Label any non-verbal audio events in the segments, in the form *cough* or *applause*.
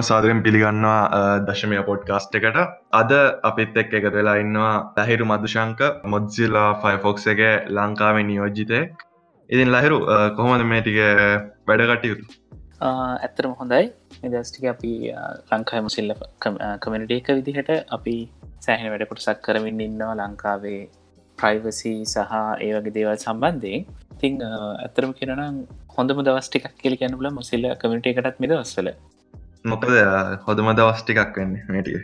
හැමෝම සාදරෙන් පිළිගන්නවා දශමය පොඩ්කාස්ට් එකට. අද අපිත් එක් එකතු වෙලා ඉන්නවා ලහිරු මදුශංක මොද්සිල්ලා ෆයිෆොක්ස් එක ලංකාවේ නියෝජිතයෙක්. ඉතින් ලහිරු කොහොමද මේ ටික වැඩකටයුතු ඇත්තරම හොඳයි. නිදස්ටික අපි ලංකාය මුසිල්ල කමනිට එක විදිහට අපි සෑහෙන වැඩකොටසක් කරමින් ඉන්නවා. ලංකාවේ ප්‍රයිවසි සහ ඒ වගේ දේවල් සම්බන්ධයෙන්. තිං ඇතරම කිරනම් හොඳම දවස්ටික් කියල ගැනුල මුසිල්ල කමිට එකටත් මිද වස්සල මොකද හොඳම දවස් ටිකක් වෙන්න මේටිය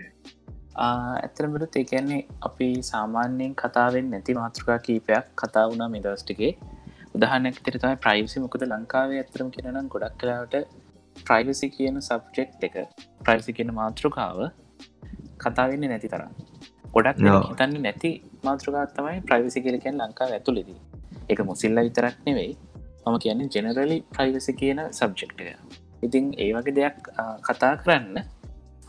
ඇතරමට ඒකන්නේ අපි සාමාන්‍යයෙන් කතාවෙන් නැති මාතෘකා කීපයක් කතා වුණා මේ දවස්ටිකේ උදහනක් තිරතම ප්‍රයිසි මොකද ලංකාවේ ඇතරම කියෙනනම් ගොඩක් කලාවට ප්‍රයිවසි කියන සබ්ජෙක්් එක ප්‍රයිසි කියන මාතෘකාව කතාවෙන්නේ නැති තරම්. ගොඩක් හිතන්න නැති මාතෘකාත්තමයි ප්‍රයිවසි කියලකැන් ලංකාව ඇතුලෙදී එක මුසිල්ල විතරක් නෙවෙයි. මම කියන්නේ ජෙනරලි ප්‍රයිවසි කියන සබ්ජෙක්්ය ඉතින් ඒ වගේ දෙයක් කතා කරන්න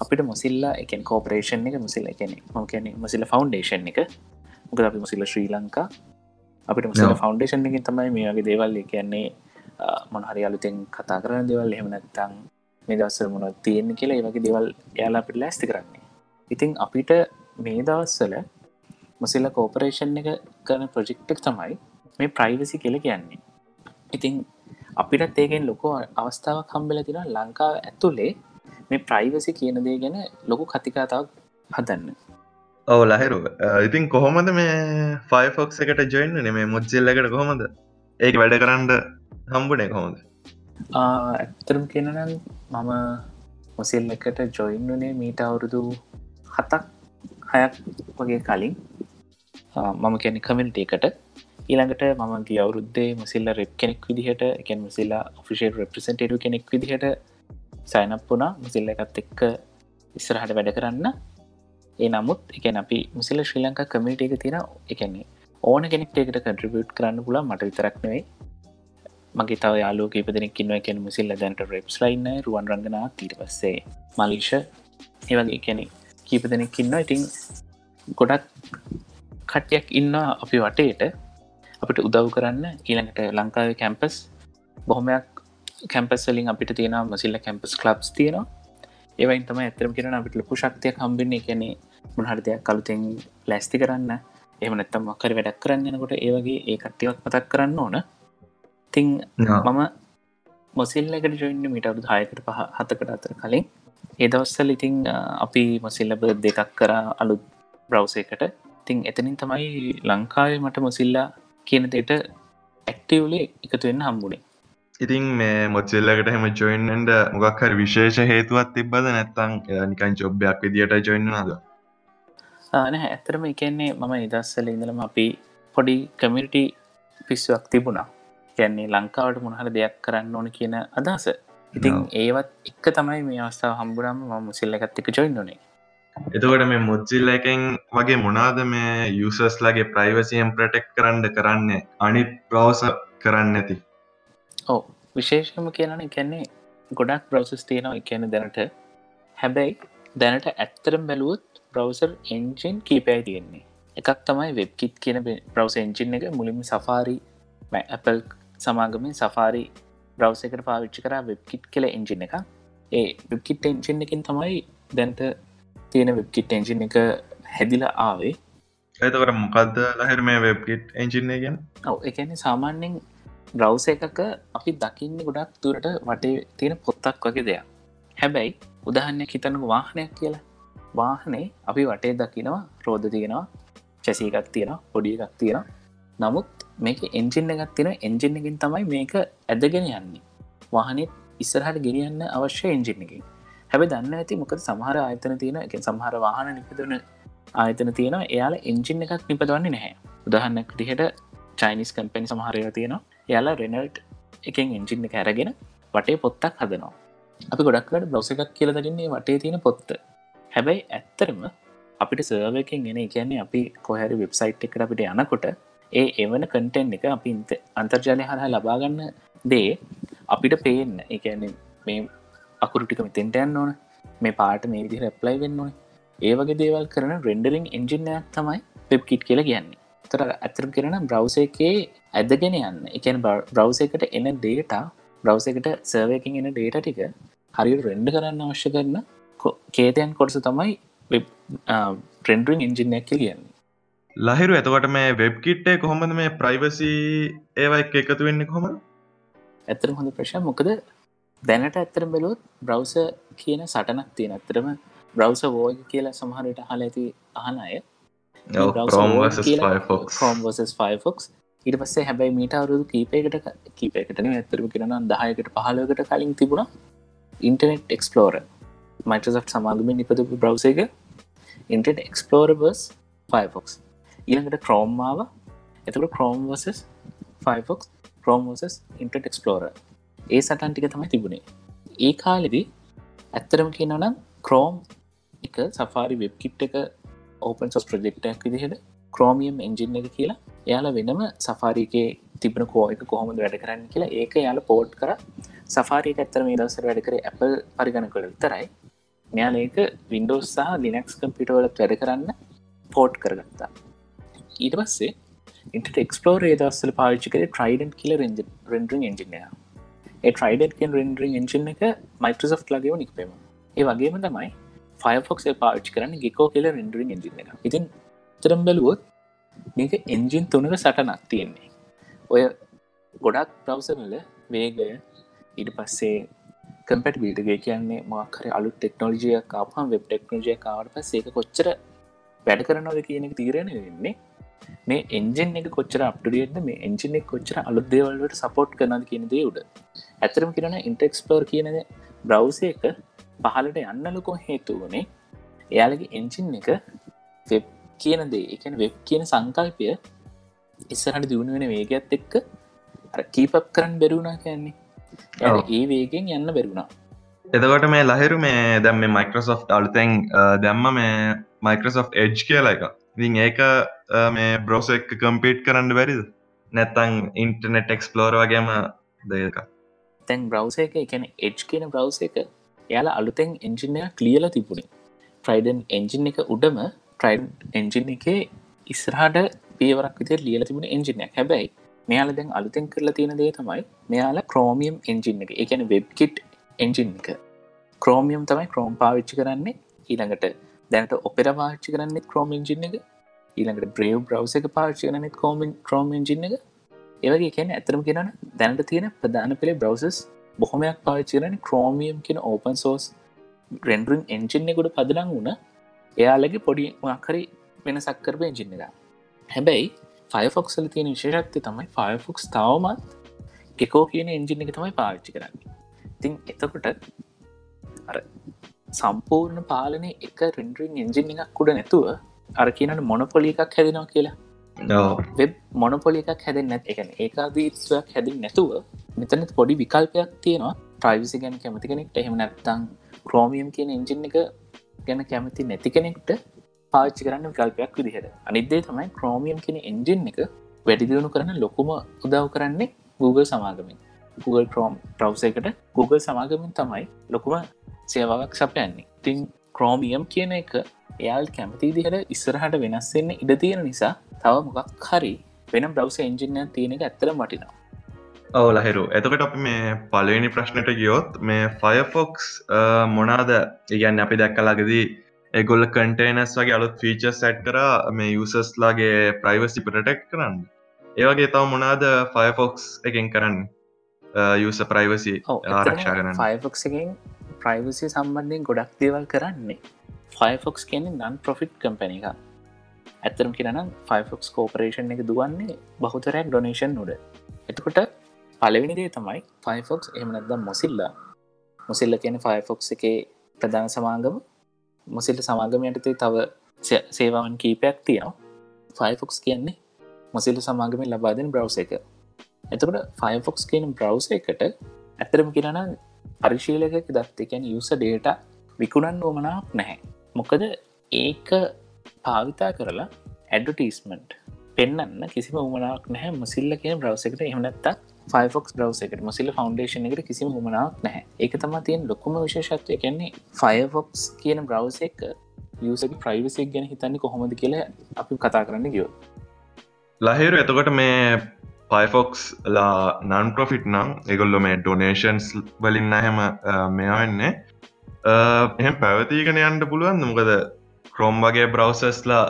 අපිට මුසිල්ලා එකෙන් කෝපරේෂන් එක මුසිල්ල එකන ම කියන මසිල්ල ෆෞන්ඩේෂන් එක. මොකද අපි මුසිල්ල ශ්‍රී ලංකා අපිට මුසිල්ල ෆෞන්ඩේෂන් එකින් තමයි මේ වගේ දේවල් කියන්නේ මොනහරි අලුතෙන් කතා කරන දෙවල් එහෙම නැත්තං මේ දවස්සර මොන තියෙන කියලා ඒ වගේ දෙවල් යාලා අපිට ලැස්ති කරන්නේ. ඉතිං අපිට මේ දවස්සල මුසිල්ල කෝපරේෂන් එක කරන ප්‍රජෙක්්ක් තමයි මේ ප්‍රයිවසි කියල කියන්නේ. ඉතිං අපිටත් ඒකෙන් ලොකෝ අවස්ථාවක් හම්බෙල තින ලංකාව ඇතුළේ මේ ප්‍රයිවසි කියන දේ ගැන ලොකු කතිකාතාවක් හදන්න. ඔව ලහිරු ඉතින් කොහොමද මේ ෆයිෆොක්ස් එකට ජොයින්න නෙමේ මුච්චිල්ලකට කොහොමද? ඒක වැඩ කරන්න හම්බුනේ කොහොමද? ඇත්තරම් කියනනම් මම මොසිල් එකට ජොයින්නුනේ මීට අවුරුදු හතක් හයක් වගේ කලින්. මම කැනෙ කමිනිට එකට ඊළඟට මම ගිය අවුරුද්දේ මසිල්ල රෙප් කෙනෙක් විදිහට එකන් මසිල්ලා ෆිෂල් රප්‍රසන්ටඩ කෙනෙක් විදිහට සයිනප් වුණා. මුසිල්ල එකත් එක්ක ඉස්සරහට වැඩ කරන්න. ඒ නමුත් එක අපි මුසිල්ල ශ්‍රී ලංකා කමිට එක තින එකන්නේ ඕන කෙනෙක්ටේකට කට්‍රිබියට් කරන්න පුලා මට විතරක්නවෙයි මගේ තව යාලෝ කීපදනෙක්කින්න එකන මුසිල්ල දැන්ට රෙප්ස් ලයින්න රුවන් රංගනා තීර පස්සේ මලිෂ. ඒවගේ කෙනෙ කීපදනෙක්කින්න ඉතිං ගොඩක් කට්යක් ඉන්න අපි වටේට. අපිට උදව් කරන්න ඊළඟට ලංකාව කැම්පස් බොහොමයක් කැම්පස්වලින් අපිට තියෙන මසිල්ල කැම්පස් කලබ්ස් තියෙනවා. ඒවයින් තම ඇතරම කියෙන අපිට ලොකු ශක්තියක් හම්බින්නේ. කැනෙ මොහර දෙයක් කලුතෙන් ලැස්ති කරන්න. එහම නැත්තම් මක්කර වැඩක් කරන්න යනකොට ඒවගේ ඒ කට්ටියක් මතක් කරන්න ඕන. තිං මම මොසිල්ලකට ජොයින්න මිටවරු දායකට පහ හතකට අතර කලින් ඒදවස්සල් ඉතිං අපි මොසිල්ලබ දෙකක් කර අලුත් බ්‍රව්සයකට තිං එතනින් තමයි ලංකාවේ මට මොසිල්ලා කියන දෙට ඇක්ටවලේ එකතු වෙන්න හම්බුණේ ඉතින් මේ මොච්චෙල්ලකට හෙම ජොයින්න්ට මොගක්හර විශේෂ හේතුවත් තිබ්බද? නැත්තං නිකන් චොබ්බයක් විදිට ජොයින්න නද නෑ ඇත්තරම එකන්නේ මම නිදස්සල ඉඳලම අපි පොඩි කමිටි පිස්සුවක් තිබුණා. කියන්නේ ලංකාවට මොනහර දෙයක් කරන්න ඕන කියන අදහස. ඉතින් ඒවත් එක්ක තමයි මේ අවස්ථාව හම්බුරම ම මුසිල්ල එකත්තික ජොයින්නුනේ එතකොට මේ මුච්චිල්ල එකෙන් වගේ මොනාද මේ යුසස් ලගේ ප්‍රයිවසියම් ප්‍රටෙක්් කරන්න කරන්න? අනි ප්‍රවස කරන්න ඇති ඕ විශේෂම කියනන එකන්නේ ගොඩක් බ්‍රවසස් තියෙනවා. කියන දැනට හැබැයි දැනට ඇත්තරම් බැලුවොත් බ්‍රවසර් එන්ජින් කීපයි තියෙන්නේ. එකක් තමයි වෙබ්කිත් කියන බ්‍රවස එන්ජින් එක. මුලින්ම සෆාරි Apple සමාගමින් සෆාරි බ්‍රවස එකට පාවිච්චි කර වෙබ්කිට් කියල එන්ජින් එක ඒ වෙබ්කිට් එන්ජින් එකින් තමයි දැන්ට තියෙන වෙබ්කිට් එන්ජින් එක හැදිලා ආවේ. ඇතකට මොකක්ද ලහෙර මේ වෙබ්කිට් එන්ජින්නගෙන් ඔව එකන සාමාන්‍යෙන් බ්‍රවස එකක අපි දකින්න ගොඩක් තුරට වටේ තියෙන පොත්තක් වගේ දෙයක්. හැබැයි උදහන්න හිතනක වාහනයක් කියලා. වාහනේ අපි වටේ දකිනවා රෝධ තියෙනවා චැසීකක් තියෙන පොඩිය එකක් තියෙන නමුත් මේක එන්ජින්න එකක් තියෙන එන්ජින්න එකින් තමයි මේක ඇදගෙන යන්නේ. වාහනෙත් ඉස්සරහට ගෙනියන්න අවශ්‍ය එන්ජින්න එකින් හැබ දන්න ඇති මොකද සමහර ආයතන තියෙන එක සමහර වාහන නිපදවන ආයතන තියෙන එයාල එන්ජින් එකක් නිපදවන්නේ නැහැ. උදහන්නක් දිහට චයිනිස් කම්පැනි සමහරය තියෙනවා. යාලා රෙනල්ට් එකෙන් එන්ජින් එක ඇරගෙන වටේ පොත්තක් හදනවා. අපි ගොඩක්කට බ්ලවස එකක් කියලදගන්නේ වටේ තියෙන පොත්ත. හැබැයි ඇත්තරම අපිට සර්වකින් ගෙන කියන්නේ අපි කොහැරි වෙබ්සයිට් එකට අපිට යනකොට ඒ එවන කටෙන්් එක අපි අන්තර්ජාලය හරහා ලබාගන්න දේ අපිට පේන්න. එකන්නේ මේ අකුරුටික මෙතෙන්ට යන්න ඕන. මේ පාට මේ විදි රැප්ලයි වෙන්න ඕන. ඒ වගේ දේවල් කරන රෙන්ඩරිං එන්ජිනයක් තමයි වෙබ්කිට් කියලා කියන්නේ. තර ඇතරම් කරන බ්‍රවස එකේ ඇදගෙන යන්න. එකන බ්‍රවස එකට එන ඩේට බ්‍රවස එකට සර්වයකින් එන ඩේට ටික හරි රෙන්ඩ කරන්න අවශ්‍ය කරන කේතයන් කොටස තමයි ට්‍රෙන්ඩරින් ඉංජිනයක් කියන්නේ. ලහිරු එතකොට මේ වෙබ් කිට්ටේ කොහොමද මේ ප්‍රයිවසි ඒවයි එකතු වෙන්න කොහොම ඇතර හොඳ ප්‍රශ් මොකද දැනට ඇත්තරම් බැලුත් බ්‍රවස කියන සටනක් තියෙන. ඇත්තරම බ්‍රවස වෝග කියලා සමහරට හල ඇති අහන අය. ෆෝක්ස් ඉට පස්සේ හැබැයි මීට අවරුදු කීපයකට කීපයකටන ඇතරම කරන දහයකට පහලකට කලින් තිබුණ ඉන්ටනෙට් එක්ස්පලෝර මයිටසට් සමාගම නිපදපු බ්‍රවස එක ඉන්ටෙට එක්ස්පලෝරබස් ෆෝක්ස් ඊළඟට ක්‍රෝම්මාව එතකට ක්‍රෝම් වසස් ෆෝක්ස් ක්‍රෝමෝසස් ඉන්ටට එක්ස්පලෝර ඒ සටන් ටික තමයි තිබුණේ. ඒ කාලෙදි ඇත්තරම කියනනම් ක්‍රෝම් එක සෆාරි වෙබ් කිට් එක ඕපන් සොස් ප්‍රජෙක්ටක් විදිහට ක්‍රෝමියම් එන්ජින් එක කියලා එයාලා වෙනම සෆාරිකේ තිබන කෝ එක කොහොමද වැඩ කරන්න කියලා ඒක යාල පෝට් කර. සෆාරික ඇත්තර මේ දවසර වැඩ කර Apple පරිගණ කළ විතරයි. මෙයාල ඒක වින්ඩෝස් සහ ලිනක්ස් කම්පිටවලත් වැඩ කරන්න පෝට් කරගත්තා. ඊට පස්සේ ඉට එක්ස්පලෝර දස්සල පාවිච්චි කර ට්‍රයිඩන් කියල රෙන්ඩරින් එන්ජිනය ඒ ට්‍රයිඩන් රෙන්ඩරින් එන්ජින එක මයිටසෝ් ලගේව නික්පේම ඒ වගේම තමයි ෆයෆොක්ස් පාවිච් කරන්න ගෙකෝ කියල රෙන්ඩරින් එන්ජින එක ඉතින් තරම් බැලුවොත් මේක එන්ජින් තුනක සටනක් තියෙන්නේ. ඔය ගොඩක් ප්‍රවසවල වේගය ඊට පස්සේ කම්පට බිල්ටගේ කියන්නේ මාකර අලු ටෙක්නෝජිය කාපහම් වෙබ් ටෙක්නෝජය කාවට පස්සේ කොච්චර වැඩ කරනවද කියන එක තීරණ වෙන්නේ මේ එන්ජෙන් එක කොච්චර අප්ටියන්න මේ එන්ජින එක කොච්චර අලුදේවල්වට සපෝට් කරනද කියන දේ උඩ. ඇතරම කියෙන ඉන්ටෙක්ස්පලෝර් කියනද බ්‍රව්ස එක පහලට යන්න ලොකො හේතු වනේ එයාලගේ එන්ජින් එක වෙබ් කියන දේ. එකන වෙබ් කියන සංකල්පය ඉස්සරහට දියුණු වෙන වේගත් එක්ක කීපක් කරන්න බැරුණා කියන්නේ. ඒ වේගෙන් යන්න බැරුණා එතකොට මේ ලහිරු මේ දැම් මේ මයිකරසෝ් අලුතැන් දැම්ම මේ මයිකරසෝ් එජ් කියලා එක ඉතින් ඒක මේ බ්‍රෝස එක කම්පීට් කරන්න බැරිද? නැත්තං ඉන්ටනෙට් එක්ස්පලෝර වගේම දෙක තැන් බ්‍රවස එක එකන එච් කියන බ්‍රවස එක එයාලා අලුතෙන් එන්ජිනය කලියල තිබුණේ. ට්‍රයිඩන් එන්ජින් එක උඩම ට්‍රයිඩ් එන්ජින් එක ඉස්රහට පියවරක් විතර ලියල තිබුණ එන්ජිනයක් හැබැයි මෙයාල දැන් අලුතෙන් කරලා තියෙන දේ තමයි මෙයාලා ක්‍රෝමියම් එන්ජින් එක. එකන වෙබ්කිට් එන්ජින් එක. ක්‍රෝමියම් තමයි ක්‍රෝම් පාවිච්චි කරන්නේ ඊළඟට. දැනට ඔපෙර පාච්චි කරන්න ක්‍රෝම ඉජින එක. ඊළඟට බ්‍රේව් බ්‍රවස එක පාච්චි කරන කෝමෙන් ක්‍රෝම ඉජින එක. ඒවගේ කියන ඇතරම කියෙන දැනට තියෙන ප්‍රධාන පෙළේ බ්‍රවසස් බොහොමයක් පාච්චිරන ක්‍රෝමියම් කියන ඕපන් සෝස් රෙන්ඩරින් එන්ජින්න එකුට පදලං වුණ එයාලගේ පොඩි මක්හරි වෙන සක්කරප එජින්න එක හැබැයි ෆයිෆොක්සල තියෙන විශේෂත්ය තමයි ෆයිෆොක්ස් තවමත් ගෙකෝ කියන එන්ජින්න එක තමයි පාවිච්චි කරන්න. තින් එතකොට අර සම්පූර්ණ පාලනය එක රෙන්ඩරින් එන්ජින් එකක් උඩ නැතුව අර කියනට මොනපොලි එකක් හැදෙනවා කියලා. වෙබ් මොනපොලි එකක් හැදෙන් නැත් එකන ඒකාදීස්වයක් හැදින් නැතුව මෙතන පොඩි විකල්පයක් තියෙනවා. ප්‍රයිවිසි ගැන කැමති කෙනෙක්ට එහෙම නැත්තං ක්‍රෝමියම් කියන එන්ජින් එක ගැන කැමති නැති කෙනෙක්ට පාච්චි කරන්න විකල්පයක් විදිහට. අනිදේ තමයි ක්‍රෝමියම් කියන එන්ජින් එක වැඩිදියුණු කරන ලොකුම උදව් කරන්නේ Google සමාගමින්. Google ක්‍රෝම් ප්‍රව්ස එකට Google සමාගමින් තමයි ලොකුම සේවාවක් සපයන්නේ. තින් ක්‍රෝමියම් කියන එක එයාල් කැමති දිහට ඉස්සරහට වෙනස්සෙන්න ඉඩ තියෙන නිසා තව මොකක් හරි වෙන බ්‍රවස එන්ජිනය තියෙන එක ඇත්තර මටිනවා ඔව ලහිරු. එතකට අපි මේ පලවෙනි ප්‍රශ්නයට ගියොත් මේ ෆයෆොක්ස් මොනාද? ඉගැන්න අපි දැක්කලාගෙදී එගොල්ල කටේනස් වගේ අලුත් ෆීචර් සැට් කර මේ යුසස්ලාගේ ප්‍රයිවසි ප්‍රටෙක් කරන්න. ඒවගේ තව මොනාද ෆයෆොක්ස් එකෙන් කරන්න? යුස ප්‍රයිවසි ආරක්ෂා කරන්න. ෆයෆොක්ස් එකෙන් ප්‍රයිවසි සම්බන්ධයෙන් ගොඩක් දේවල් කරන්නේ. ෆයිෆොක්ස් කියන නන් පොෆිට් කම්පැන එක ඇත්තරම් කියරනම් ෆයිෆොක්ස් කෝපරේෂන් එක දුවන්නේ බහුතරයක් ඩොනේෂන් නොඩ එතකොට පලවිනිදේ තමයි ෆයිෆොක්ස් එහමනත්ද මොසිල්ලා මුසිල්ල කියන ෆයිෆොක්ස් එක ප්‍රධාන සමාගම. මුසිල්ල සමාගම යටතේ තව සේවාවන් කීපයක් තියෙනවා. ෆයිෆොක්ස් කියන්නේ මොසිල්ල සමාගමින් ලබාදෙන බ්‍රවස එක. එතකට ෆයිෆොක්ස් කියන බ්‍රවස එකට ඇතරම කියරන පරිශීලක දත් එකැන යුස ඩේට විකුණන් ඕමනාක් නැහැ. මොකද ඒක භාවිතා කරලා ඇඩටිස්මන්ට් පෙන්න්න කිසිම උමනාක් නැහැ. මසිල්ල කියන බ්‍රවසකට එහනත්ත ෆයිෆොක්ස් බ්‍රවස එකට. මසිල්ල ෆෞන්ඩේෂන එකට කිසිම උමනාක් නැහැ. ඒක තම තියෙන් ලොකුම විශේෂත්වය. කියන්නේ ෆයෆොක්ස් කියන බ්‍රවස එක යසක ප්‍රයිවසෙක් ගැන හිතන්නේ කොහොමද කියලා අපි කතා කරන්න ගියෝ ලහිරු එතකොට මේ පයිෆොක්ස් ලා නන් ප්‍රොෆිට් නම් එගොල්ලො මේ ඩොනේෂන්ස් වලින් හැම මෙයා වෙන්නේ එහෙම පැවතිීගෙන යන්ට පුළුවන්. මොකද ක්‍රෝම් වගේ බ්‍රවසස්ලා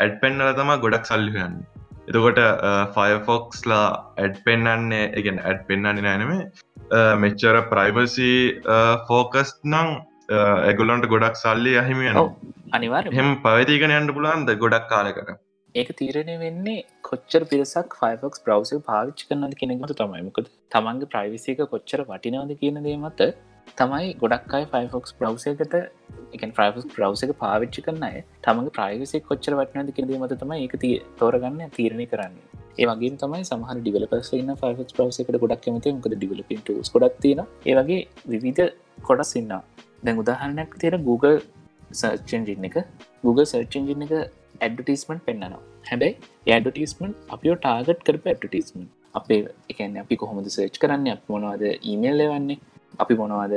ඇඩ් පෙන්නල තම ගොඩක් සල්ලිහයන්න එතකොට ෆයිෆොක්ස්ලා ඇඩ් පෙන්න්නන්නේ එකෙන් ඇඩ් පෙන්න්නන්නේ නෑනමේ මෙච්චර ප්‍රයිවසි ෆෝකස් නං එගොල්ලොන්ට ගොඩක් සල්ලි අහිමිය අනිවාර් හෙම පවතිීගෙන යන්න පුලන්ද ගොඩක් කාලකට ඒක තීරණය වෙන්නේ කොච්චර පිරිසක් ෆයිෆොක්ස් බ්‍රවස පාවිච්චි කරනද කෙනෙකුට තමයිමකද තමන්ගේ ප්‍රයිවිසික කොච්චර වටිනවද කියන දේ මත තමයි ගොඩක් අයි ෆයිෆොක්ස් බ්‍රවසකට එක ෆයිෆස් බ්‍රවස එක පාවිච්චි කරන්න අය තමගේ ප්‍රයිවිසි කොච්චර වටනද කිරේ මත තමයි එක තිය තෝරගන්න තීරණය කරන්නේ. ඒ වගේ තමයි සමහ ඩිවලපස් න්න ෆයිෆස් බ්‍රවස එකට ගොඩක් මත මකද ඩිවලපින් ස් ගොඩක් තියෙන ඒවගේ විවිධ කොටස් ඉන්න දැන් උදාහරණයක් තියෙන Google සර්චෙන්ජින් එක. Google සර්චෙන්ජින් එක ඇඩටිස්මට පෙන්න්නනවා හැබැයි ඇඩටිස්මට අපිෝ ටාගට් කරප ඇඩටිස්මට අපේ එකන අපි කොහොමද සර්ච් කරන්න අප මොනවද ඊමේල් ලවන්නේ අපි මොනවද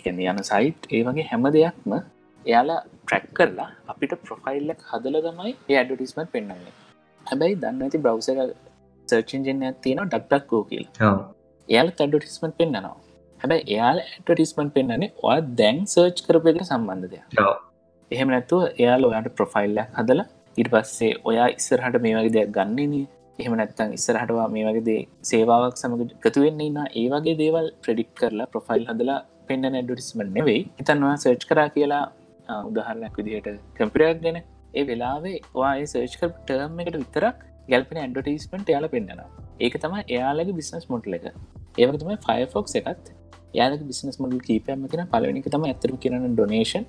එකන යන සයිට් ඒ වගේ හැම දෙයක්ම එයාලා ට්‍රැක් කරලා අපිට ප්‍රොෆයිල්ලක් හදල තමයි ඇඩටිස්මට පෙන්න්නන්නේ හැබැයි දන්න ඇති බ්‍රවස සර්චින්ජෙන් ඇතින ඩක්ටක්කෝ කියල්. එයාල ඇඩටිස්මට පෙන්න්නනවා හැබැයි එයාල ඇඩටිස්මට පෙන්න්නන්නේ ඔය දැන් සර්ච් කරපයක සම්බන්ධ දෙයක්. එහෙම නැත්තුව එයාල ඔයාට ප්‍රොෆයිල්ලක් හදලා ඉට පස්සේ ඔයා ඉස්සරහට මේ වගේ දෙයක් ගන්නන්නේ එහෙම නැත්තං ඉස්සරහටවා මේ වගේදේ සේවාවක් සමඟ ගතුවෙන්නේ ඉන්න ඒ වගේ දේවල් ප්‍රඩික් කරලා ප්‍රොෆයිල් හදලා පෙන්න්න ඇඩටිස්මට නෙවෙයි. හිතන්වා සර්ච් කර කියලා උදාහරණයක් විදිහට කම්පිරයක් ගැන. ඒ වෙලාවේ වායේ සර්ච් කර ටර්ම් එකට විතරක් ගැල්පෙන ඇඩටිස්මට යාල පෙන්න්නවා. ඒක තම එයාලගේ බිස්නස් මොටල එක. ඒවක තමයි ෆයිෆොක්ස් එකත්. යාලක බිස්නස් මොඩල් කීපයම කෙන පලනික තම ඇතර කරන ඩොනේෂන්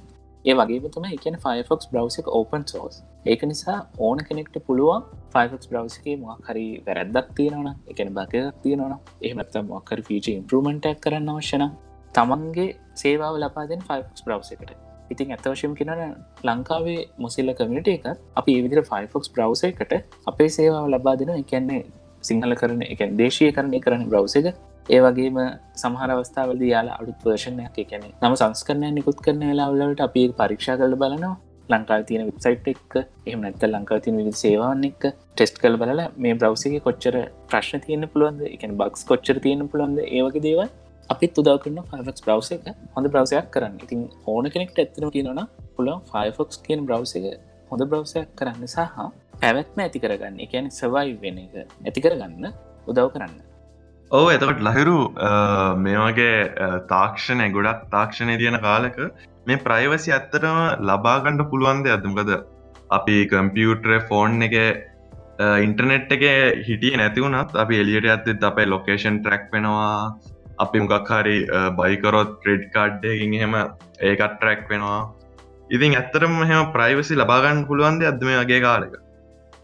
ඒ වගේ තම එකන ෆයිෆොක්ස් බ්‍රවස එක ඕපන් සෝස් ඒක නිසා ඕන කෙනෙක්ට පුළුවන් ෆයිෆක්ස් බ්‍රවසගේ මොක්හරි වැරැද්දක් තියෙනවන එකන බකයක් තියෙනවන එහමත් මොක්කර ෆීච ඉම්පරමෙන්ටක් කරන්න අවශ්‍යන තමන්ගේ සේවාව ලපාදෙන් ෆයිෆක්ස් බ්‍රවස එකට. ඉතින් ඇතවශයම් කෙනන ලංකාවේ මොසිල්ල කමිට එකත් අපි ඒවිදිර ෆයිෆොක්ස් බ්‍රවස එකට අපේ සේවාව ලබා දෙන එකන්නේ සිංහල කරන එක දේශය කරණය කරන බ්‍රවස එක ඒ වගේම සමහර අවස්ථාවලද යාලා අඩුත් වර්ෂණයක් එකැන නම සංස්කරණය නිකුත් කරන වෙලාවලට අපි පරීක්ෂා කල බලනවා. ලංකාව තියෙන වෙබ්සයිට් එක් එහම නැත්ත ලංකාව තින විදි සේවාන් එක් ටෙස්ට් කල් බලල මේ බ්‍රවසිගේ කොච්චර ප්‍රශ්න තියන්න පුළුවන්ද එකන බක්ස් කොච්චර තියන්න පුළුවන්ද ඒවගේ දේව අපිත් උදා කරන්න ෆයිෆක්ස් බ්‍රවස එක. හොඳ බ්‍රවසයක් කරන්න. ඉතින් ඕන කෙනෙක්ට ඇත්තන කියනවන පුළන් ෆයිෆොක්ස් කියන බ්‍රවස එක හොඳ බ්‍රවසයක් කරන්න සහ පැවැත්ම ඇති කරගන්න. එකැන සවයි වෙන එක ඇති කරගන්න උදව් කරන්න. ඕ එතකට ලහිරු මේවාගේ තාක්ෂණය ගොඩක් තාක්ෂණය තියෙන කාලක මේ ප්‍රයිවසි ඇත්තටම ලබාගණ්ඩ පුළුවන්ද ඇදමකද අපි කම්පියුටර ෆෝන් එක ඉන්ටර්නෙට් එක හිටිය නැතිවුණත් අපි එලියට ඇත්තත් අපේ ලොකේෂන් ට්‍රක් වෙනවා. අපි මොකක් හරි බයිකරොත් ක්‍රෙඩ් කාඩ්ඩයකින් එහෙම ඒකත් ට්‍රැක් වෙනවා. ඉතින් ඇත්තරම මෙහම ප්‍රයිවසි ලබාගන්න පුළුවන්ද අදම වගේ කාලක?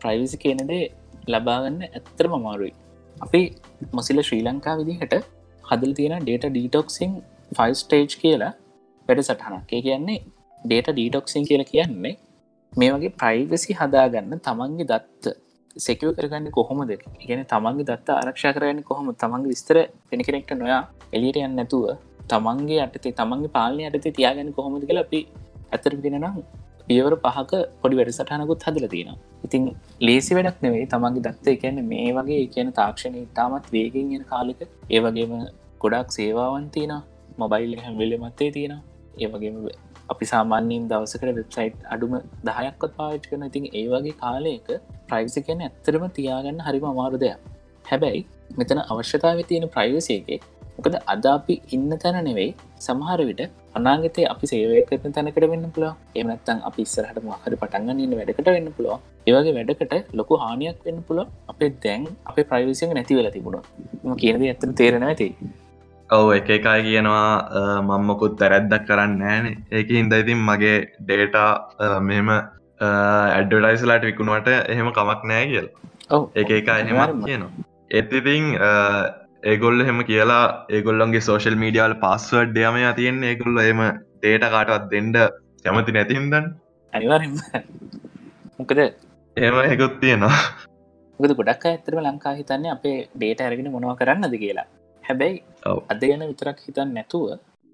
ප්‍රයිවිසි කියනදේ ලබාගන්න ඇත්තරම අමාරුයි. අපි මොසිල ශ්‍රී ලංකා විදිහට හදල් තියෙන ඩේට ඩීටොක්සිං ෆයිල් ස්ටේජ් කියලා වැඩ සටහනක් ඒ කියන්නේ ඩේට ඩීටොක්සිං කියලා කියන්නේ මේ වගේ ප්‍රයිවසි හදාගන්න තමන්ගේ දත්ත සෙකව කරගන්න කොහොමද? ඉගෙන තමන්ගේ දත්ත ආරක්ෂා කරගන්න කොහොම තමන්ගේ විස්තර පෙන කෙනෙක්ට නොයා එලියට යන්න නැතුව තමන්ගේ අටතේ තමන්ගේ පාලනය අටතේ තියාගන්න කොහොමද කියලා අපි ඇතර දෙෙනනම් පියවර පහක පොඩි වැඩසටහනකුත් හදල තියෙන ඉතින් ලේසි වැඩක් නෙවෙයි තමන්ගේ දත්ත. එකන්න මේ වගේ කියන තාක්ෂණය ඉතාමත් වේගෙන් ගෙන කාලෙක ඒවගේම ගොඩක් සේවාවන් තියෙන මොබයිල් හැම්වෙල්ල මත්තේ තියෙන ඒවගේම අපි සාමාන්‍යීම් දවසකට වෙබ්සයිට් අඩුම දහයක්කොත් පාවිච් කරන ඉතින් ඒ වගේ කාලයක ප්‍රයිසි කියන ඇත්තරම තියාගන්න හරිම අමාරු දෙයක්. හැබැයි මෙතන අවශ්‍යතාව තියෙන ප්‍රයිවසේගේ මොකද අද අපි ඉන්න තැන නෙවෙයි සමහර විට අනාගතය අපි සේවය කරන තැනකට වෙන්න පුළ එමනත්තන් අපි ඉස්සරහට මහර පටන්ගන්න ඉන්න වැඩකට වෙන්න පුළුව ඒවගේ වැඩකට ලොකු හානියක් වෙන්න පුළ අපේ දැන් අප ප්‍රයිවිසිය නැති වෙලා තිබුණ. කියනද ඇතර තේරෙන ඇති ඔව එක එකයි කියනවා. මම්මකුත් තැරැද්දක් කරන්න ෑන ඒක හින්ද ඉතින් මගේ ඩේටා මෙම ඇඩ්ඩටයිස්ලාට විකුණුවට එහෙම කමක් නෑ කියල්. ඒ එක එහෙම කියනවා. එතිතිං ඒගොල්ල හෙම කියලා ඒගොල්ලන්ගේ සෝශල් මීඩියල් පස්සවඩ් යම තියෙන් ඒගොල්ල එම ඩේට කාටවත් දෙන්ඩ කැමති නැතිහින්දන් අනිවාරම මොකද? එම හෙකුත් තියෙනවා. ගද ගොඩක් ඇතරම ලංකා හිතන්නේ අපේ ඩේට ඇරගෙන මොනව කරන්නද කියලා. හැබැයි අද ගැන විතරක් හිතන් නැතුව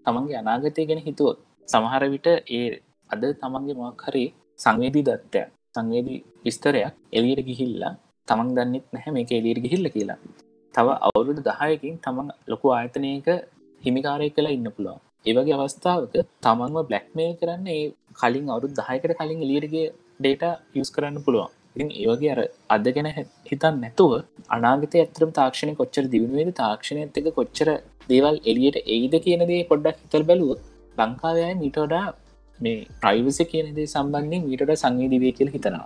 තමන්ගේ අනාගතය ගැන හිතුවොත් සමහර විට ඒ අද තමන්ගේ මොක්හරි සංවේදී දත්තය සංවේදී විස්තරයක් එලියට ගිහිල්ලා තමන් දන්නෙත් නැහැ මේක එලියට ගිහිල්ල කියලා තව අවුරුදු දහයකින් තමන් ලොකු ආයතනයක හිමිකාරය කලා ඉන්න පුළුවන්. ඒවගේ අවස්ථාවක තමන්ව බ්ලක්්මේල් කරන්න ඒ කලින් අවුරුත් දහයකට කලින් එලියටගේ ඩේට යස් කරන්න පුළුවන්. ඉතින් ඒවගේ අර අද ගැන හිතන් නැතුව අනාගත ඇතරම් තාක්ෂණය කොච්චර දියුණුවේද තාක්ෂණය ඇත්තක කොච්චර දේවල් එලියට එයිද කියනදේ පොඩ්ඩක් හිතල් බැලුව ලංකාවය මීටෝඩා මේ ප්‍රයිවසි කියනදේ සම්බන්ධින් මීටට සංවේදිවේ කියල හිතනවා.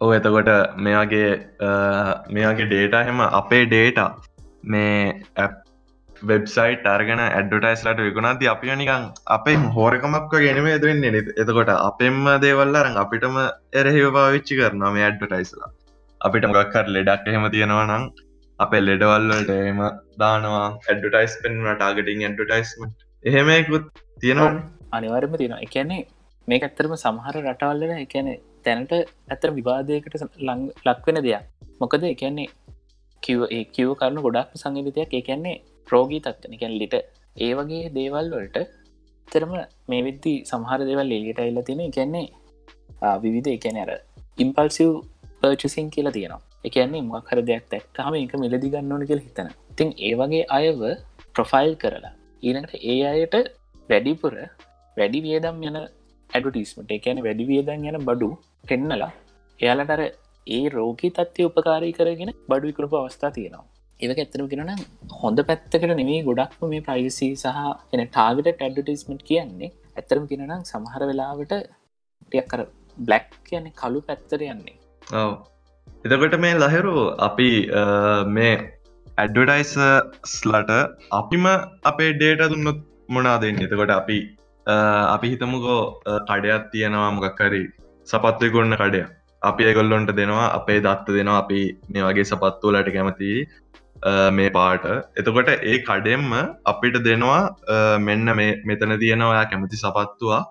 ඕ එතකොට මෙයාගේ මෙයාගේ ඩේට හෙම අපේ ඩේට මේ වෙබ්සයිට් අර්ගෙන ඇඩ්ඩටයිස්ලට විකුණාති අපි නිකං අපේ හෝරකමක් ගෙනම ඇදවෙන්නේ එතකොට අපෙන්ම දේවල්ලරං අපිටම එරහෙව පාවිච්චි කරනවා මේ ඇඩ්ඩටයිස්ලා අපිට මොකක්කර ලෙඩක් එහෙම තියෙනවා නම් අපේ ලෙඩවල්වලට එම දානවා ඇඩ්ඩටයිස් පෙන්න්න ටාගටින් ඇඩ්ඩටයිස්මට එහෙමකුත් තියෙනවා. අනිවර්ම තියෙන එකන්නේ මේ ඇත්තරම සමහර රටවල්ලන එකන තැනට ඇතර විවාදයකට ලං ලක්වෙන දෙයක්. මොකද එකන්නේ කිව ඒ කිව් කරන ගොඩක් සංගවිතයක් ඒකන්නේ ප්‍රෝගී තත්වන එකැන් ලිට. ඒ වගේ දේවල් වලට තරම මේ විද්දි සමහර දෙවල් එලියට එල්ල තියෙන එකන්නේ විවිධ එකන අර ඉම්පල්සිව් පර්චසින් කියලා තියෙනවා. එකන්නේ මක්හර දෙයක් තැක්කාම එක මිලදි ගන්නවන කියල හිතන තින් ඒ වගේ අයව ප්‍රොෆයිල් කරලා ඊනට ඒ අයට වැඩිපුර වැඩි වියදම් යන ඇඩටිස්මට එකන වැඩි වියදන් යන බඩු පෙන්නලා එයාලටර ඒ රෝගී තත්වය උපකාරී කරගෙන බඩු විකරපු අවස්ථා තියෙනවා. ඒක ඇතරම කෙනන හොඳ පැත්තකට නෙවේ ගොඩක්ම මේ ප්‍රයිසි සහ එන ටාගට ටඩටිස්මට් කියන්නේ ඇතරම කෙනනම් සමහර වෙලාවට ටියක් කර බ්ලක් කියන්නේ කළු පැත්තර යන්නේ. ඔව. එතකොට මේ ලහෙරු අපි මේ ඇඩ්ඩටයිස්ලට අපිම අපේ ඩේට දුන්නොත් මොනාදෙන් එතකොට අපි අපි හිතමුකෝ කඩයක් තියෙනවා මොකක්කරි සපත්වය ගොන්න කඩය. අපි ඒගොල්ලොන්ට දෙනවා අපේ දත්ත දෙනවා අපි මේ වගේ සපත්තුවලට කැමති මේ පාට. එතකොට ඒ කඩෙම්ම අපිට දෙනවා මෙන්න මේ මෙතන තියෙනවා කැමති සපත්තුවා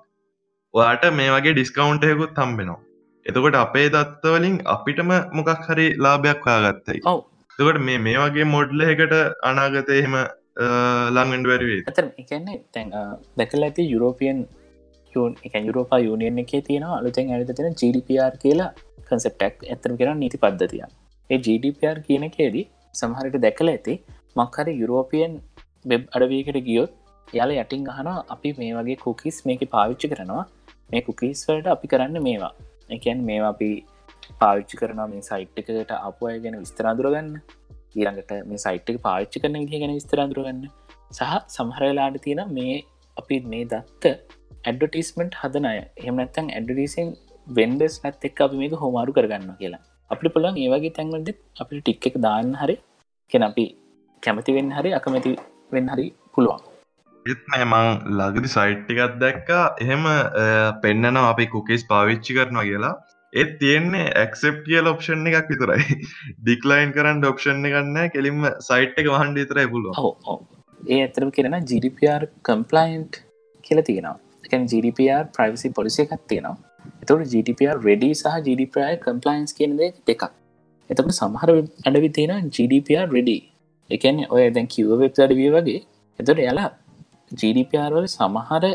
ඔයාට මේ වගේ ඩිස්කවුන්ටයකුත් තම්බෙනවා එතකොට අපේ දත්තවලින් අපිටම මොකක් හරි ලාභයක් හයාගත්තයි ඔව. එතකොට මේ මේ වගේ මොඩ්ල එකට අනාගත එහෙම ලංගෙන්ඩ වැරවේ ඇත එකන්නේ තැන් දැකල ඇති යුරෝපියන් යුරෝපා යුනියන් එකේ තියෙන අලුතෙන් ඇත තියෙන ජඩපR කියලා කන්සෙප්ටක් ඇතරම කෙන නීති පද්ධතිය ඒ ජඩපR කියන එකේදී සමහරට දැකල ඇති මක්හරි යුරෝපියන් වෙබ් අඩවීකට ගියොත් යාල යටින් අහන අපි මේ වගේ කුකිස් මේක පාවිච්චි කරනවා. මේ කුකිස් වලට අපි කරන්න මේවා. එකන් මේ අපි පාවිච්චි කරන මේ සයිට්කට අප අය ගැන විස්තරාදුරගන්න ඊළඟට මේ සයිට්ක පාවිච්චි කරන විදිහ ගැන විස්තරාදුරගන්න සහ සමහරලාට තියෙන මේ අපි මේ දත්ත ඇඩටිස්මට හදනය එහමනත්තන් ඇඩඩිසින් වෙන්ඩස් නැත් එක් අපි මේක හෝමාරු කරගන්න කියලා. අපි පුළන් ඒවගේ තැන්වලද අපිට ටික් එක දාන්න හරි කෙන අපි කැමති වෙන්න හරි අකමැති වෙන්න හරි පුළුවන්. එත්නෑ මං ලගදි සයිට්ටිකත් දැක්කා. එහෙම පෙන්න්නන අපි කුකේස් පාවිච්චි කරනවා කියලා. ඒත් තියෙන්නේ ඇක්සෙප් කියල ඔප්ෂන් එකක් විතරයි. *laughs* ඩික්ලයින් කරන්න ඔප්ෂන් එකන්න කෙලින්ම සයිට් එක වහන්ඩ විතරයි පුළුව හෝ ඒ ඇතරම කියෙන GDPR කම්පලයින්ට් කියල තියෙනවා එකන් GDPR ප්‍රයිවසි පොලිසි එකක් තියෙනවා. එතට GDPR රෙඩි සහ GDPR කම්පලයින්ස් කියනද දෙකක්. එතකට සමහර අඩවි තියෙන GDPR රෙඩි එකන ඔය දැන් කිව වෙබ් අඩවිය වගේ. එතට එයාලා GDPR වල සමහර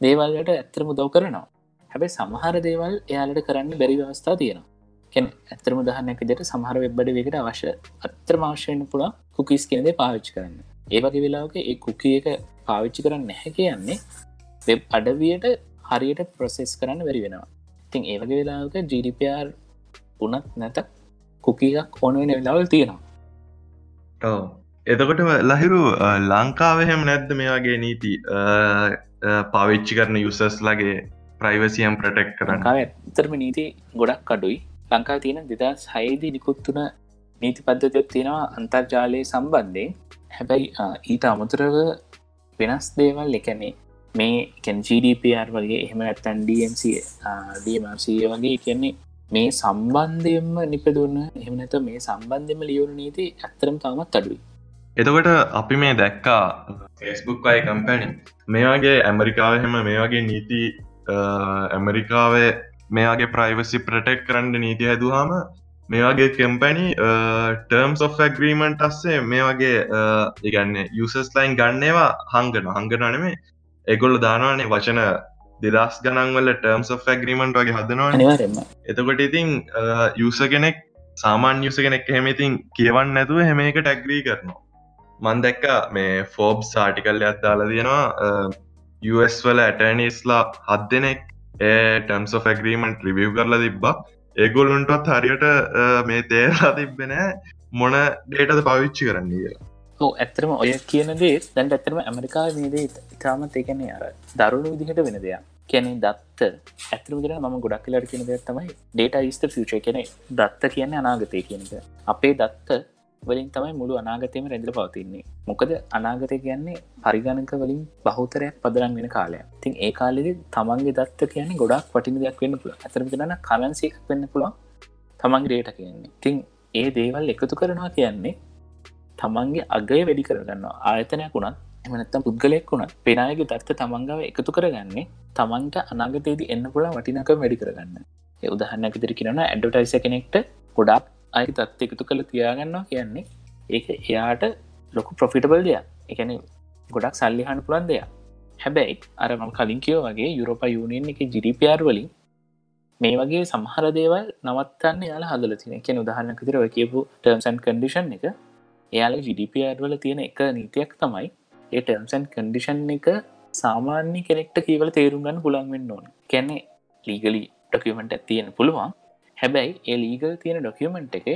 දේවල්ලට ඇත්තරම දව කරනවා. හැබැ සමහර දේවල් එයාලට කරන්න බැරි අවස්ථා තියෙනවා. කැන ඇතරම දහනක දෙට සමහර වෙබ්බඩ වකට අවශ්‍ය අත්තර මාශ්‍යයෙන් පුළ කුකිස් කෙනෙද පාවිච්චි කරන්න. ඒවගේ වෙලාවක ඒ කුකිය එක පාවිච්චි කරන්න නැහැ කියන්නේ වෙබ් අඩවියට හරියට ප්‍රොසෙස් කරන්න වැරි වෙනවා. තින් ඒවගේ වෙලාක GDPR උනත් නැත කුකීක් ඕන වෙන වෙලාවල් තියෙනවා. එතකොට ලහිරු ලංකාවහෙම නැද්ද මේවාගේ නීති? පාවිච්චි කරන යුසස් ලගේ ප්‍රයිවසියම් ප්‍රටෙක් කරන්න? ඇතරම නීති ගොඩක් අඩුයි. ලංකා තියෙන දෙදස් හයිදී නිකුත්තුන නීති පද්ධතියක් තියෙනවා අන්තර්ජාලය සම්බන්ධයෙන්. හැබැයි ඊට අමුතරව වෙනස් දේවල් එකනේ මේ කැන් GDPR වගේ එහෙම ඇත්තන් DMC DMRC වගේ කියන්නේ මේ සම්බන්ධයෙන්ම නිපදුන්න එහමනත මේ සම්බන්ධම ලියවුණු නීති ඇත්තරම් තාමත් අඩුයි. එතකොට අපි මේ දැක්කා ෆෙස්බුක් අයි කම්පැනි මේ වගේ ඇමරිකාව එහෙම මේ වගේ නීති ඇමරිකාවේ මේගේ ප්‍රයිවසි ප්‍රටෙක් කරන්න නීති හැදුවාම මේ වගේ කම්පැනි ටර්ම් සොෆ් ඇග්‍රීමන්ට් අස්සේ මේ වගේ ඉගන්න යුසස් ලයින් ගන්නේවා හංගන හංගනනෙමේ එගොල්ල දානවානේ වචන දෙදස් ගනන්වල ටර්ම්ස් of ඇග්‍රීමන්ට් වගේ හදනවා එතකොට ඉතින් යුස කෙනෙක් සාමාන්‍ය යුස කෙනෙක් හෙම ඉතින් කියවන්න නැතුව හෙම එක ටැක්්‍රී කරනවා. මන් දැක්ක මේ ෆෝබ් සාටිකල්ල අත්දාලා තියෙනවා US වල ඇටනිස්ලා හත් දෙනෙක් ටම්ස් ඇග්‍රීමට රිවිය් කරලා තිබ්බා. ඒගොල්ලුන්ටත් හරියට මේ තේරලා තිබෙන මොන ඩේටද පවිච්චි කරන්න කියලා ඇත්තරම ඔය කියන දේ දැන්ට ඇතරම ඇමරිකා මේදේ ඉතාමත් එකන්නේ අර දරුණු විදිහට වෙන දෙයක්. කැනෙ දත්ත. ඇතරමුදර ම ගොඩක් කියලට කියන දෙයක් තමයි ඩේට ස්ත ෆච කෙනෙ දත්ත කියන්න අනාගතය කියනක අපේ දත්ත වලින් තමයි මුළු අනාගතයම රැඳල පවතින්නේ. මොකද අනාගතය කියන්නේ පරිගණක වලින් බහතරයක් පදරන් වෙන කාලය තින් ඒ කාලෙද තමන්ගේ දත්ත කියන්නේ ගොඩක් පටින දෙයක් වෙන්න පුළ ඇතරම කරන කලන්සේක් වෙන්න පුළුවන් තමන්ගේ ඩේට කියන්නේ. තින් ඒ දේවල් එකතු කරනවා කියන්නේ තමන්ගේ අගය වැඩි කරගන්න ආයතනයක් වුණත් එමනත්තම් පුද්ගලයෙක් වුණත් පෙනයගේ දත්ත තමන්ගව එකතු කරගන්නේ තමන්ට අනාගතයේදී එන්න පුළ වටිනක වැඩි කරගන්න. උදහන්නක දිරි කියෙන ඇඩටයිස කෙනෙක්ට ගොඩක් අයි තත්ත එකතු කළ තියාගන්නවා කියන්නේ ඒක එයාට ලොකු ප්‍රොෆිටබල් දෙයක්. එකන ගොඩක් සල්ලිහන්න පුළන් දෙයක්. හැබැයි අරම කලින් කියෝ වගේ යුරෝප යුනියන් එක ජිරිපයාර් වලින් මේ වගේ සමහර දේවල් නවත්තන්න යාලා හදල තින කියෙන උදාහරන්නක තිර කියපු ටර්ම්සන් කඩිෂන් එක එයාල ජිඩිපර් වල තියෙන එක නීතියක් තමයි ඒ ටර්ම්සන් කඩිෂන් එක සාමාන්‍ය කෙනෙක්ට කීවල තේරුම් ගන්න පුළන්වෙන්න ඕන. කැනෙ ලීගලි ඩොකමෙන්ට් තියෙන පුළුවන්. හැබැයි ඒ ලීගල් තියෙන ඩොකමෙන්ට් එක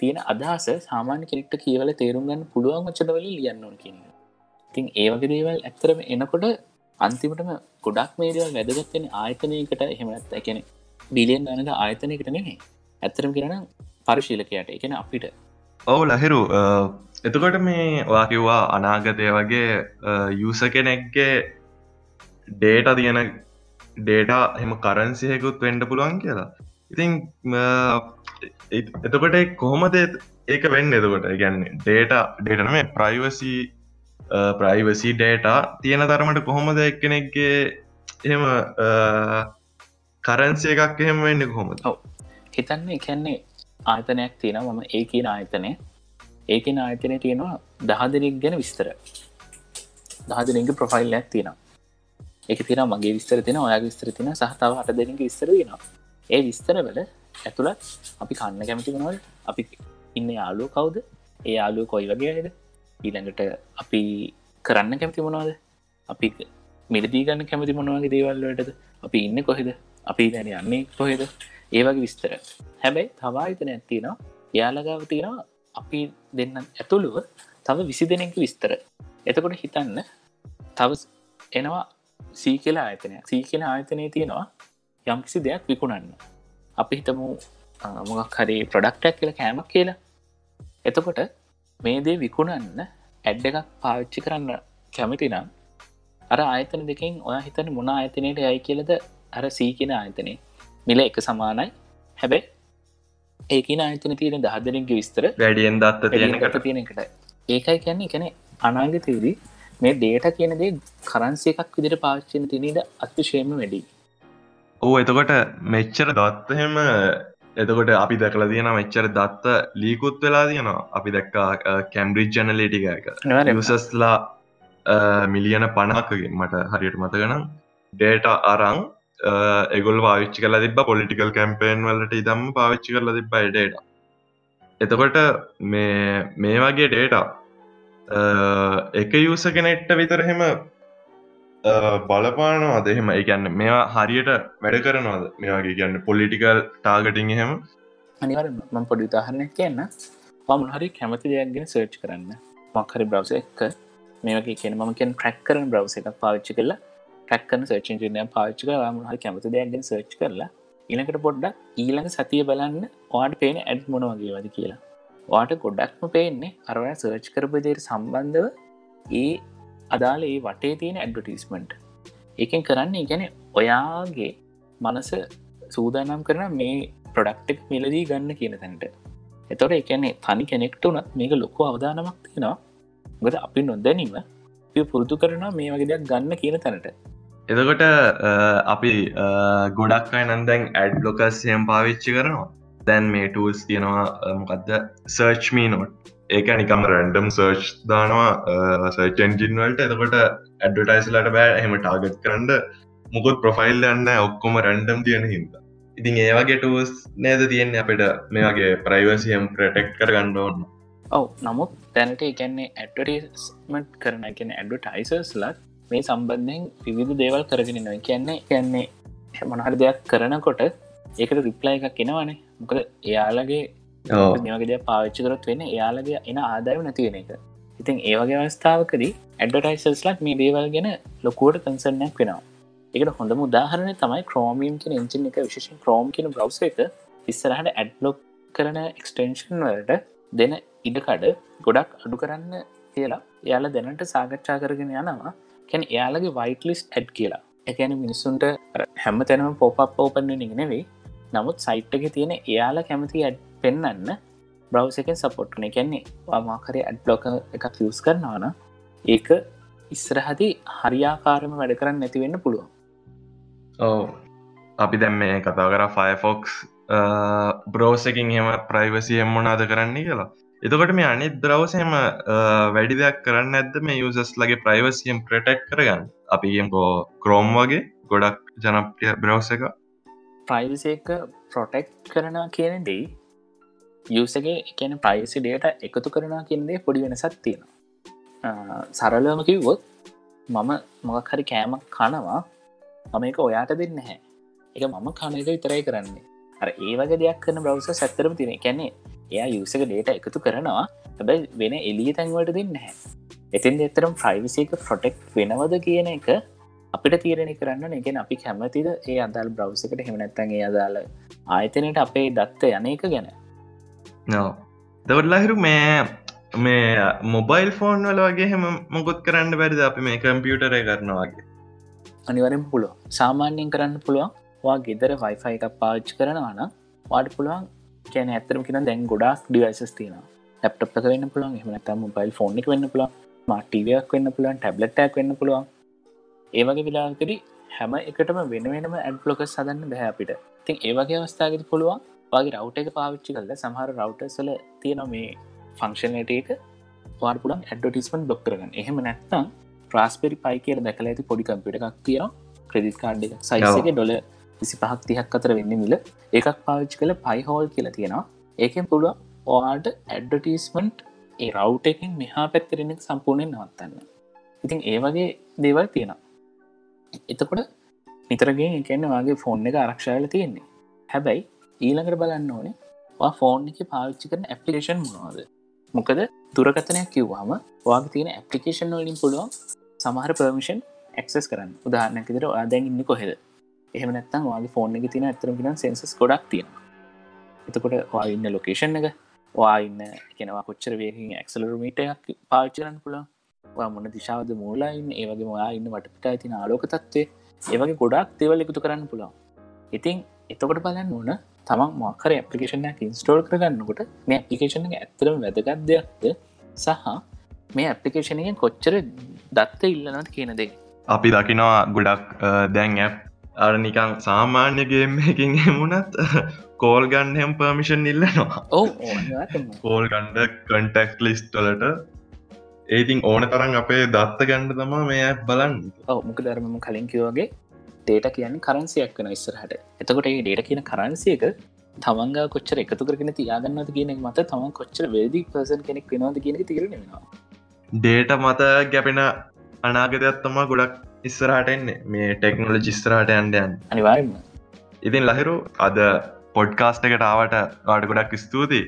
තියෙන අදහස සාමාන්‍ය කෙනෙක්ට කියවල තේරුම් ගන්න පුළුවන් වචනවල ලියන්න ඕන කියන ඉතින් ඒ වගේ දේවල් ඇත්තරම එනකොට අන්තිමටම ගොඩක් මේදවල් වැදගත්වෙන ආයතනයකට. එහෙමත් එකන බිලියන් අනක ආයතනයකට නෙමේ ඇත්තරම කරන පරිශීලකයට. එකන අපිට. ඔවු ලහිරු. එතකොට මේ වාකිව්වා අනාගතය වගේ යුස කෙනෙක්ගේ ඩේට තියෙන ඩේට හෙම කරන්සියකුත් වෙන්ඩ පුළුවන් කියලා. ඉතින් එතකොට කොහොමද ඒක වෙන්න එතකොට? ගැන්නේ ඩේට ඩේටන මේ ප්‍රයිවසි ප්‍රයිවසි ඩේට තියෙන තරමට කොහොමද එක්කෙනෙක්ගේ එහෙම කරන්සිය එකක් එහෙම වෙන්න කොහොමද? හිතන්න එකන්නේ ආයතනයක් තියෙන මම ඒ කියන ආයතනය. ඒකන ආයතනය තියෙනවා දහදනෙක් ගැන විස්තර. දහදනෙක ප්‍රොෆයිල් ඇත් තියෙනවා. එක තින මගේ විස්තර තින ඔයා විස්තර තින සහතාව හට දෙනක විස්තර වෙනවා ඒ විස්තර වල ඇතුළත් අපි කන්න කැමති වනවල් අපි ඉන්න යාලුව කවුද? ඒ යාලුව කොයි වගේද ඊළඟට අපි කරන්න කැමති මොනවාද? අපි මිලදී ගන්න කැමති මොනවගේ දේවල්ලටද අපි ඉන්න කොහෙද? අපි දැන යන්නේ කොහෙද? ඒවගේ විස්තර. හැබැයි තවාහිතන ඇත්තිනවා යාලගාව තියෙනවා අපි දෙන්න ඇතුළුව තව විසි දෙනෙක විස්තර. එතකොට හිතන්න තව එනවා සී කියලා ආයතනය සී කියලා ආයතනය තියෙනවා යම්කිසි දෙයක් විකුණන්න. අපි හිතමු මොගක් හරි ප්‍රඩක්ටක් කියලා කෑමක් කියලා. එතකොට මේ දේ විකුණන්න ඇඩ්ඩ එකක් පාවිච්චි කරන්න කැමිතිනම් අර ආයතන දෙකින් ඔය හිතන මොන ආයතනයට යයි කියලද? අර සීකෙන ආයතනය. මිල එක සමානයි. හැබැයි ඒකන ආයතන තියෙන දහදනෙන්ගේ විස්තර වැඩියෙන් දත්ත තියෙනකට තියෙනකට ඒකයි කියන්නේ කැනෙ අනාගතයේදී මේ ඩේට කියනදේ කරන්සිය එකක් විදිට පාච්චන තිනීද අතිශයම වැඩි. ඕ එතකොට මෙච්චර දත්තහෙම එතකොට අපි දැකල තියෙන මෙච්චර දත්ත ලීකුත් වෙලා තියෙනවා. අපි දැක්කා කැම්බ්‍රිජ් ජනලේටික එක. යසස්ලා මිලියන පණක්කගේ මට හරියට මතගනම් ඩේට අරං Uh, එගොල් පාවිච්චි කල තිබ පොලිටිකල් කැම්පේන් වලට ඉදම්ම පාවිච්චි කරල තිබ ඩේට එතකොට මේ මේ වගේ ඩේට uh, එක යුස කෙනෙට්ට විතරහෙම uh, බලපානවා දෙහෙම එකන්න මේවා හරියට වැඩ කරනවාද? මේ වගේ කියන්න පොලිටිකල් ටාගටිං හෙම අනිවර ම පොඩි උදාහරණයක් කියන්න. පමුණ හරි කැමති දෙයක්ගෙන සර්ච් කරන්න. මක්හරි බ්‍රවස එක්ක මේක කියන ම කියෙන් ට්‍රක් කරන බ්‍රවස එකක් පාවිච්චි කරලා ටක්කන සර්චිජනය පාච්චි කරම හරි කැමති දෙයක්ගෙන් සර්ච් කරලා ඊළකට පොඩ්ඩක් ඊළඟ සතිය බලන්න වාට පේන ඇඩ් මොන වගේ වද කියලා. වාට ගොඩක්ම පේන්නේ අරවය සර්ච් කරපදයට සම්බන්ධව ඒ අදාල ඒ වටේ තියෙන ඇඩ්වටිස්මන්ට් එකෙන් කරන්නේ ගැන ඔයාගේ මනස සූදානම් කරන මේ ප්‍රඩක්ටක් මිලදී ගන්න කියන තැන්ට. එතොට එකන්නේ තනි කෙනෙක්ට වනත් මේක ලොකු අවධානමක් තියෙනවා. ගොද අපි නොදැනීම පුරුදු කරන මේ වගේ දෙයක් ගන්න කියන තැනට. එතකොට අපි ගොඩක් අයි නන්දැන් ඇඩ් ලොකස්යම් පාවිච්චි කරනවා. දැන් මේ ටූල්ස් තියෙනවා මොකක්ද සර්ච්මී නොට් ඒක නිකම් රැන්ඩම් සර්ච් දානවා සර්චෙන්ජින් වලට. එතකොට ඇඩටයිස්ලට බෑ එහෙම ටාගත් කරන්න. මුකුත් ප්‍රොෆයිල් යන්න ඔක්කොම රැන්ඩම් තියෙන හිද ඉතින් ඒවගේ ටස් නේද තියෙන්නේ අපිට මේගේ ප්‍රයිවසියම් ප්‍රටෙක්් කර ගන්න ඕන්න ඔව නමුත් දැනට එකන්නේ ඇඩටස්මට් කරන කියන ඇඩටයිසර්ස් ලත් මේ සම්බන්ධයෙන් විවිධ දේවල් කරගෙන නොයි කියන්නේ කියන්නේ මොනහර දෙයක් කරනකොට ඒකට රිප්ලයි එකක් කෙනවනේ මොකද එයාලගේ මේවගේ පාච්චි කරොත් වෙන්න එයාලගේ එන ආදායම නැතිවෙන එක. ඉතින් ඒවගේ අවස්ථාවකදී ඇඩටයිසර්ස්ලක් මේ දේවල් ගැන ලොකුවට කන්සර්නයක් වෙනවා. එකට හොඳම උදාහරණ තමයි ක්‍රෝමියම් කියෙන එංචින් එක විශෂෙන් ක්‍රෝම් කියන බ්‍රව් එක ඉස්සරහට ඇඩ්ලොක් කරන එක්ස්ටේන්ෂන් වලට දෙන ඉඩකඩ ගොඩක් අඩු කරන්න කියලා එයාල දැනට සාකච්ඡා කරගෙන යනවා කැන එයාලගේ වයිටලිස් ඇඩ් කියලා. එකැන මිනිස්සුන්ට හැම තැනම පොප් ඕපන්න නෙවෙයි. නමුත් සයිට් එක තියෙන එයාලා කැමති ඇඩ් පෙන්න්න බ්‍රව් එකෙන් සපොට්න කැන්නේ වාමාකරය ඇඩ් බ්ලොක එකක් ියස් කරනවාන ඒක ඉස්සරහදි හරියාකාරම වැඩ කරන්න නැතිවෙන්න පුළුවන්. ඕ අපි දැම් මේ කතාව කර ෆයිෆොක්ස් බ්‍රෝසකින් හෙම ප්‍රයිවසියම් මොනාද කරන්නේ කියලා. එතකොට මේ අනිත් බ්‍රවසම වැඩි දෙයක් කරන්න ඇද මේ යුසස් ලගේ ප්‍රයිවසියම් ප්‍රටෙක් කරගන්න? අපිගම්කෝ ක්‍රෝම් වගේ ගොඩක් ජනප්‍රිය බ්‍රවස එක ප්‍රයිවසක ප්‍රොටෙක්් කරන කියන දෙයි යසගේ එකන ප්‍රයිසි ඩේට එකතු කරන කියදේ පොඩි වෙනසත් තියෙන සරලම කිව්වොත් මම මොකක් හරි කෑමක් කනවා මම එක ඔයාට දෙන්න හැ එක මම කන එක විතරයි කරන්නේ. අර ඒ වගේ දෙයක් කරන බ්‍රවස සැත්තරම තින කැනෙ එයා යුසක ඩේට එකතු කරනවා. හැබැයි වෙන එලිය තැන්වට දෙන්න හැ එතින් එතරම් ප්‍රයිවිසික ප්‍රොටෙක්් වෙනවද කියන එක අපිට තීරණය කරන්න එකෙන් අපි කැමතිද ඒ අදල් බ්‍රව්සකට හෙමනැත්තන් ඒ අදාල ආයතනයට අපේ දත්ත යන එක ගැන? නෝ දවටලාහිරු මේ මේ මොබයිල් ෆෝන් වල වගේ හෙම මොකුත් කරන්න බැරිද අපි මේ කම්පියුටරය කරනවාගේ අනිවරෙන් පුළුව සාමාන්‍යයෙන් කරන්න පුළුවන්. වා ගෙදර වයිෆයි එකක් පාච්චි කරනවාන වාට පුළුවන් කියන ඇතරම කියෙන දැන් ගොඩක් ඩිවයිසස් තින ලප්ටප් වෙන්න පුළුවන් එහමනත මොබයිල් ෆෝන් එක වෙන්න පුළුවන් මාටීවයක් වෙන්න පුළුවන් ටැබ්ලට්ටක් වෙන්න පුළුවන්. ඒවගේ විලාකරි හැම එකටම වෙන වෙනම ඇඩ්ලොක සදන්න බැහැ අපිට. තින් ඒවගේ අවස්ථාගත පුළුවන් වගේ රවට් එක පාවිච්චි කල සමහර රවටසල තියෙන මේ ෆංක්ෂනට එක වාර්පුඩම් ඇඩටිස්මන් බොක් කරගන්න. එහෙම නැත්තම් ප්‍රස්පෙරි පයි කියර දැකල ඇති පොඩි කම්පිට එකක් තියන ක්‍රෙඩිස් කාඩ් එක සයිසක ඩොල විසි පහක් තිහක් අතර වෙන්න මිල එකක් පාවිච්චි කළ පයිහෝල් කියලා තියෙනවා. ඒකෙන් පුළුව ඕයාට ඇඩටිස්මන්ට් ඒ රව් එකින් මෙහා පැත්තරෙනෙක් සම්පූර්ණයෙන් නවත්තන්න. ඉතින් ඒ වගේ දේවල් තියෙනවා. එතකොට නිතරගේ එකන්න වගේ ෆෝන් එක ආරක්ෂාල තියෙන්නේ. හැබැයි ඊළඟට බලන්න ඕනේ ෆෝන් එක පාවිච්චි කරන ඇපලිකේෂන් මොනවාද? මොකද දුරකතනයක් කිව්වාම වාග තියෙන ඇපලිකේෂන් වලින් පුළුවන් සමහර පර්මිෂන් එක්සස් කරන්න. උදාහරනක දර ආදැන් ඉන්න කොහෙද? එහෙම නැත්තම් වගේ ෆෝන් එක තින ඇතරම ගෙන සෙන්සස් ගොඩක් තියෙන එතකොට වාඉන්න ලොකේෂන් එක වාඉන්න කෙනවා කොච්චර වේකින් ඇක්සලරමීට එකක් පාච්චරන්න පුළා මොන දිශාවද මූලායින් ඒවගේ මයා ඉන්න වටපිට තින ආලෝක තත්වේ ඒවගේ ගොඩක් දේවල් එකතු කරන්න පුළා ඉතින් එතකොට බලන්න ඕන තමන් මොකර ඇපලිකේෂනයක් ඉන්ස්ටෝල් කරගන්නකොට මේ ඇපලිකේෂන ඇත්තරම වැදගත් දෙයක්ද සහ මේ ඇපලිකේෂනයෙන් කොච්චර දත්ත ඉල්ලනත් කියන දේ. අපි දකිනවා ගොඩක් දැන් ඇප් අර නිකං සාමාන්‍යගේම් එකින් එමුණත් කෝල් ගන්නම් පර්මිෂන් ඉල්ලනවා. කෝල් ගණ්ඩ කන්ටෙක්් ලිස්ටලට ඒතින් ඕන තරන් අපේ දත්ත ගණ්ඩ තමා මේ බලන්න. ඔව මුක ධර්මම කලින් කිවගේ ඩේට කියන්න කරන්සියක් වන ඉස්සරහට. එතකොට ඒ ඩේට කියන කරන්සියක තමන්ග කොච්චර එකතු කරගෙන තියාගන්නද කියන මත තමන් කොච්චර වේදි පසන් කෙනෙක් වෙනවාද කියන තිරෙනවා ඩේට මත ගැපෙන අනාගතයක්ත්තම ගොඩක් ඉස්සරහට එන්නේ. මේ ටෙක්නොල ජිස්තරහට ඇන්ඩයන් අනිවාරන්න ඉතින් ලහිරු අද පොඩ්කාස්ට එකට ආවට ගාඩ ගොඩක් ස්තුතියි.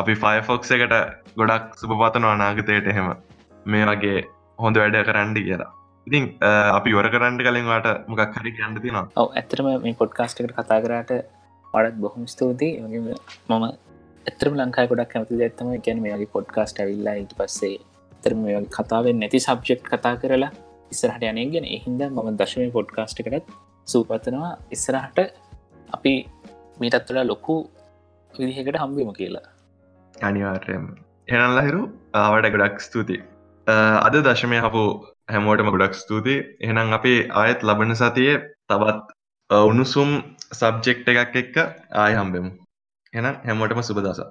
අපි ෆයිෆොක්ස එකට ගොඩක් සුභපතන අනාගතයට එහෙම. මේ වගේ හොඳ වැඩ කරන්ඩි කියලා. ඉතින් අපි වර කරන්න කලින්වාට මොකක් හරි කියන්න තිනවා ඔව ඇතරම මේ පොඩ්කාස්ටකට කතා කරට වඩත් බොහොම ස්තුතියි. මම ඇතරම ලංකායි ගොඩක් කැමති ඇත්තම ගැන මේගේ පොඩ්කාස්ට ඇවිල්ලා ඉට පස්සේ තරම කතාවෙන් නැති සබ්ජෙක්් කතා කරලා ඉස්සරහට යනගෙන එහින්ද මම දශමය පොඩ්කාස්ට කරත් සූපතනවා ඉස්සරහට අපි මීටත් තුළ ලොකු විදිහකට හම්බිම කියලා. අනිවාර්යම එනල්ලහිරු ආවට ගොඩක් ස්තුතියි. අද දශමය හපු හැමෝටම ගොඩක් ස්තුතියි. එහෙනම් අපි ආයත් ලබන සතිය තවත් උණුසුම් සබ්ජෙක්් එකක් එක්ක ආය හම්බෙමු. එනම් හැමෝටම සුබදසා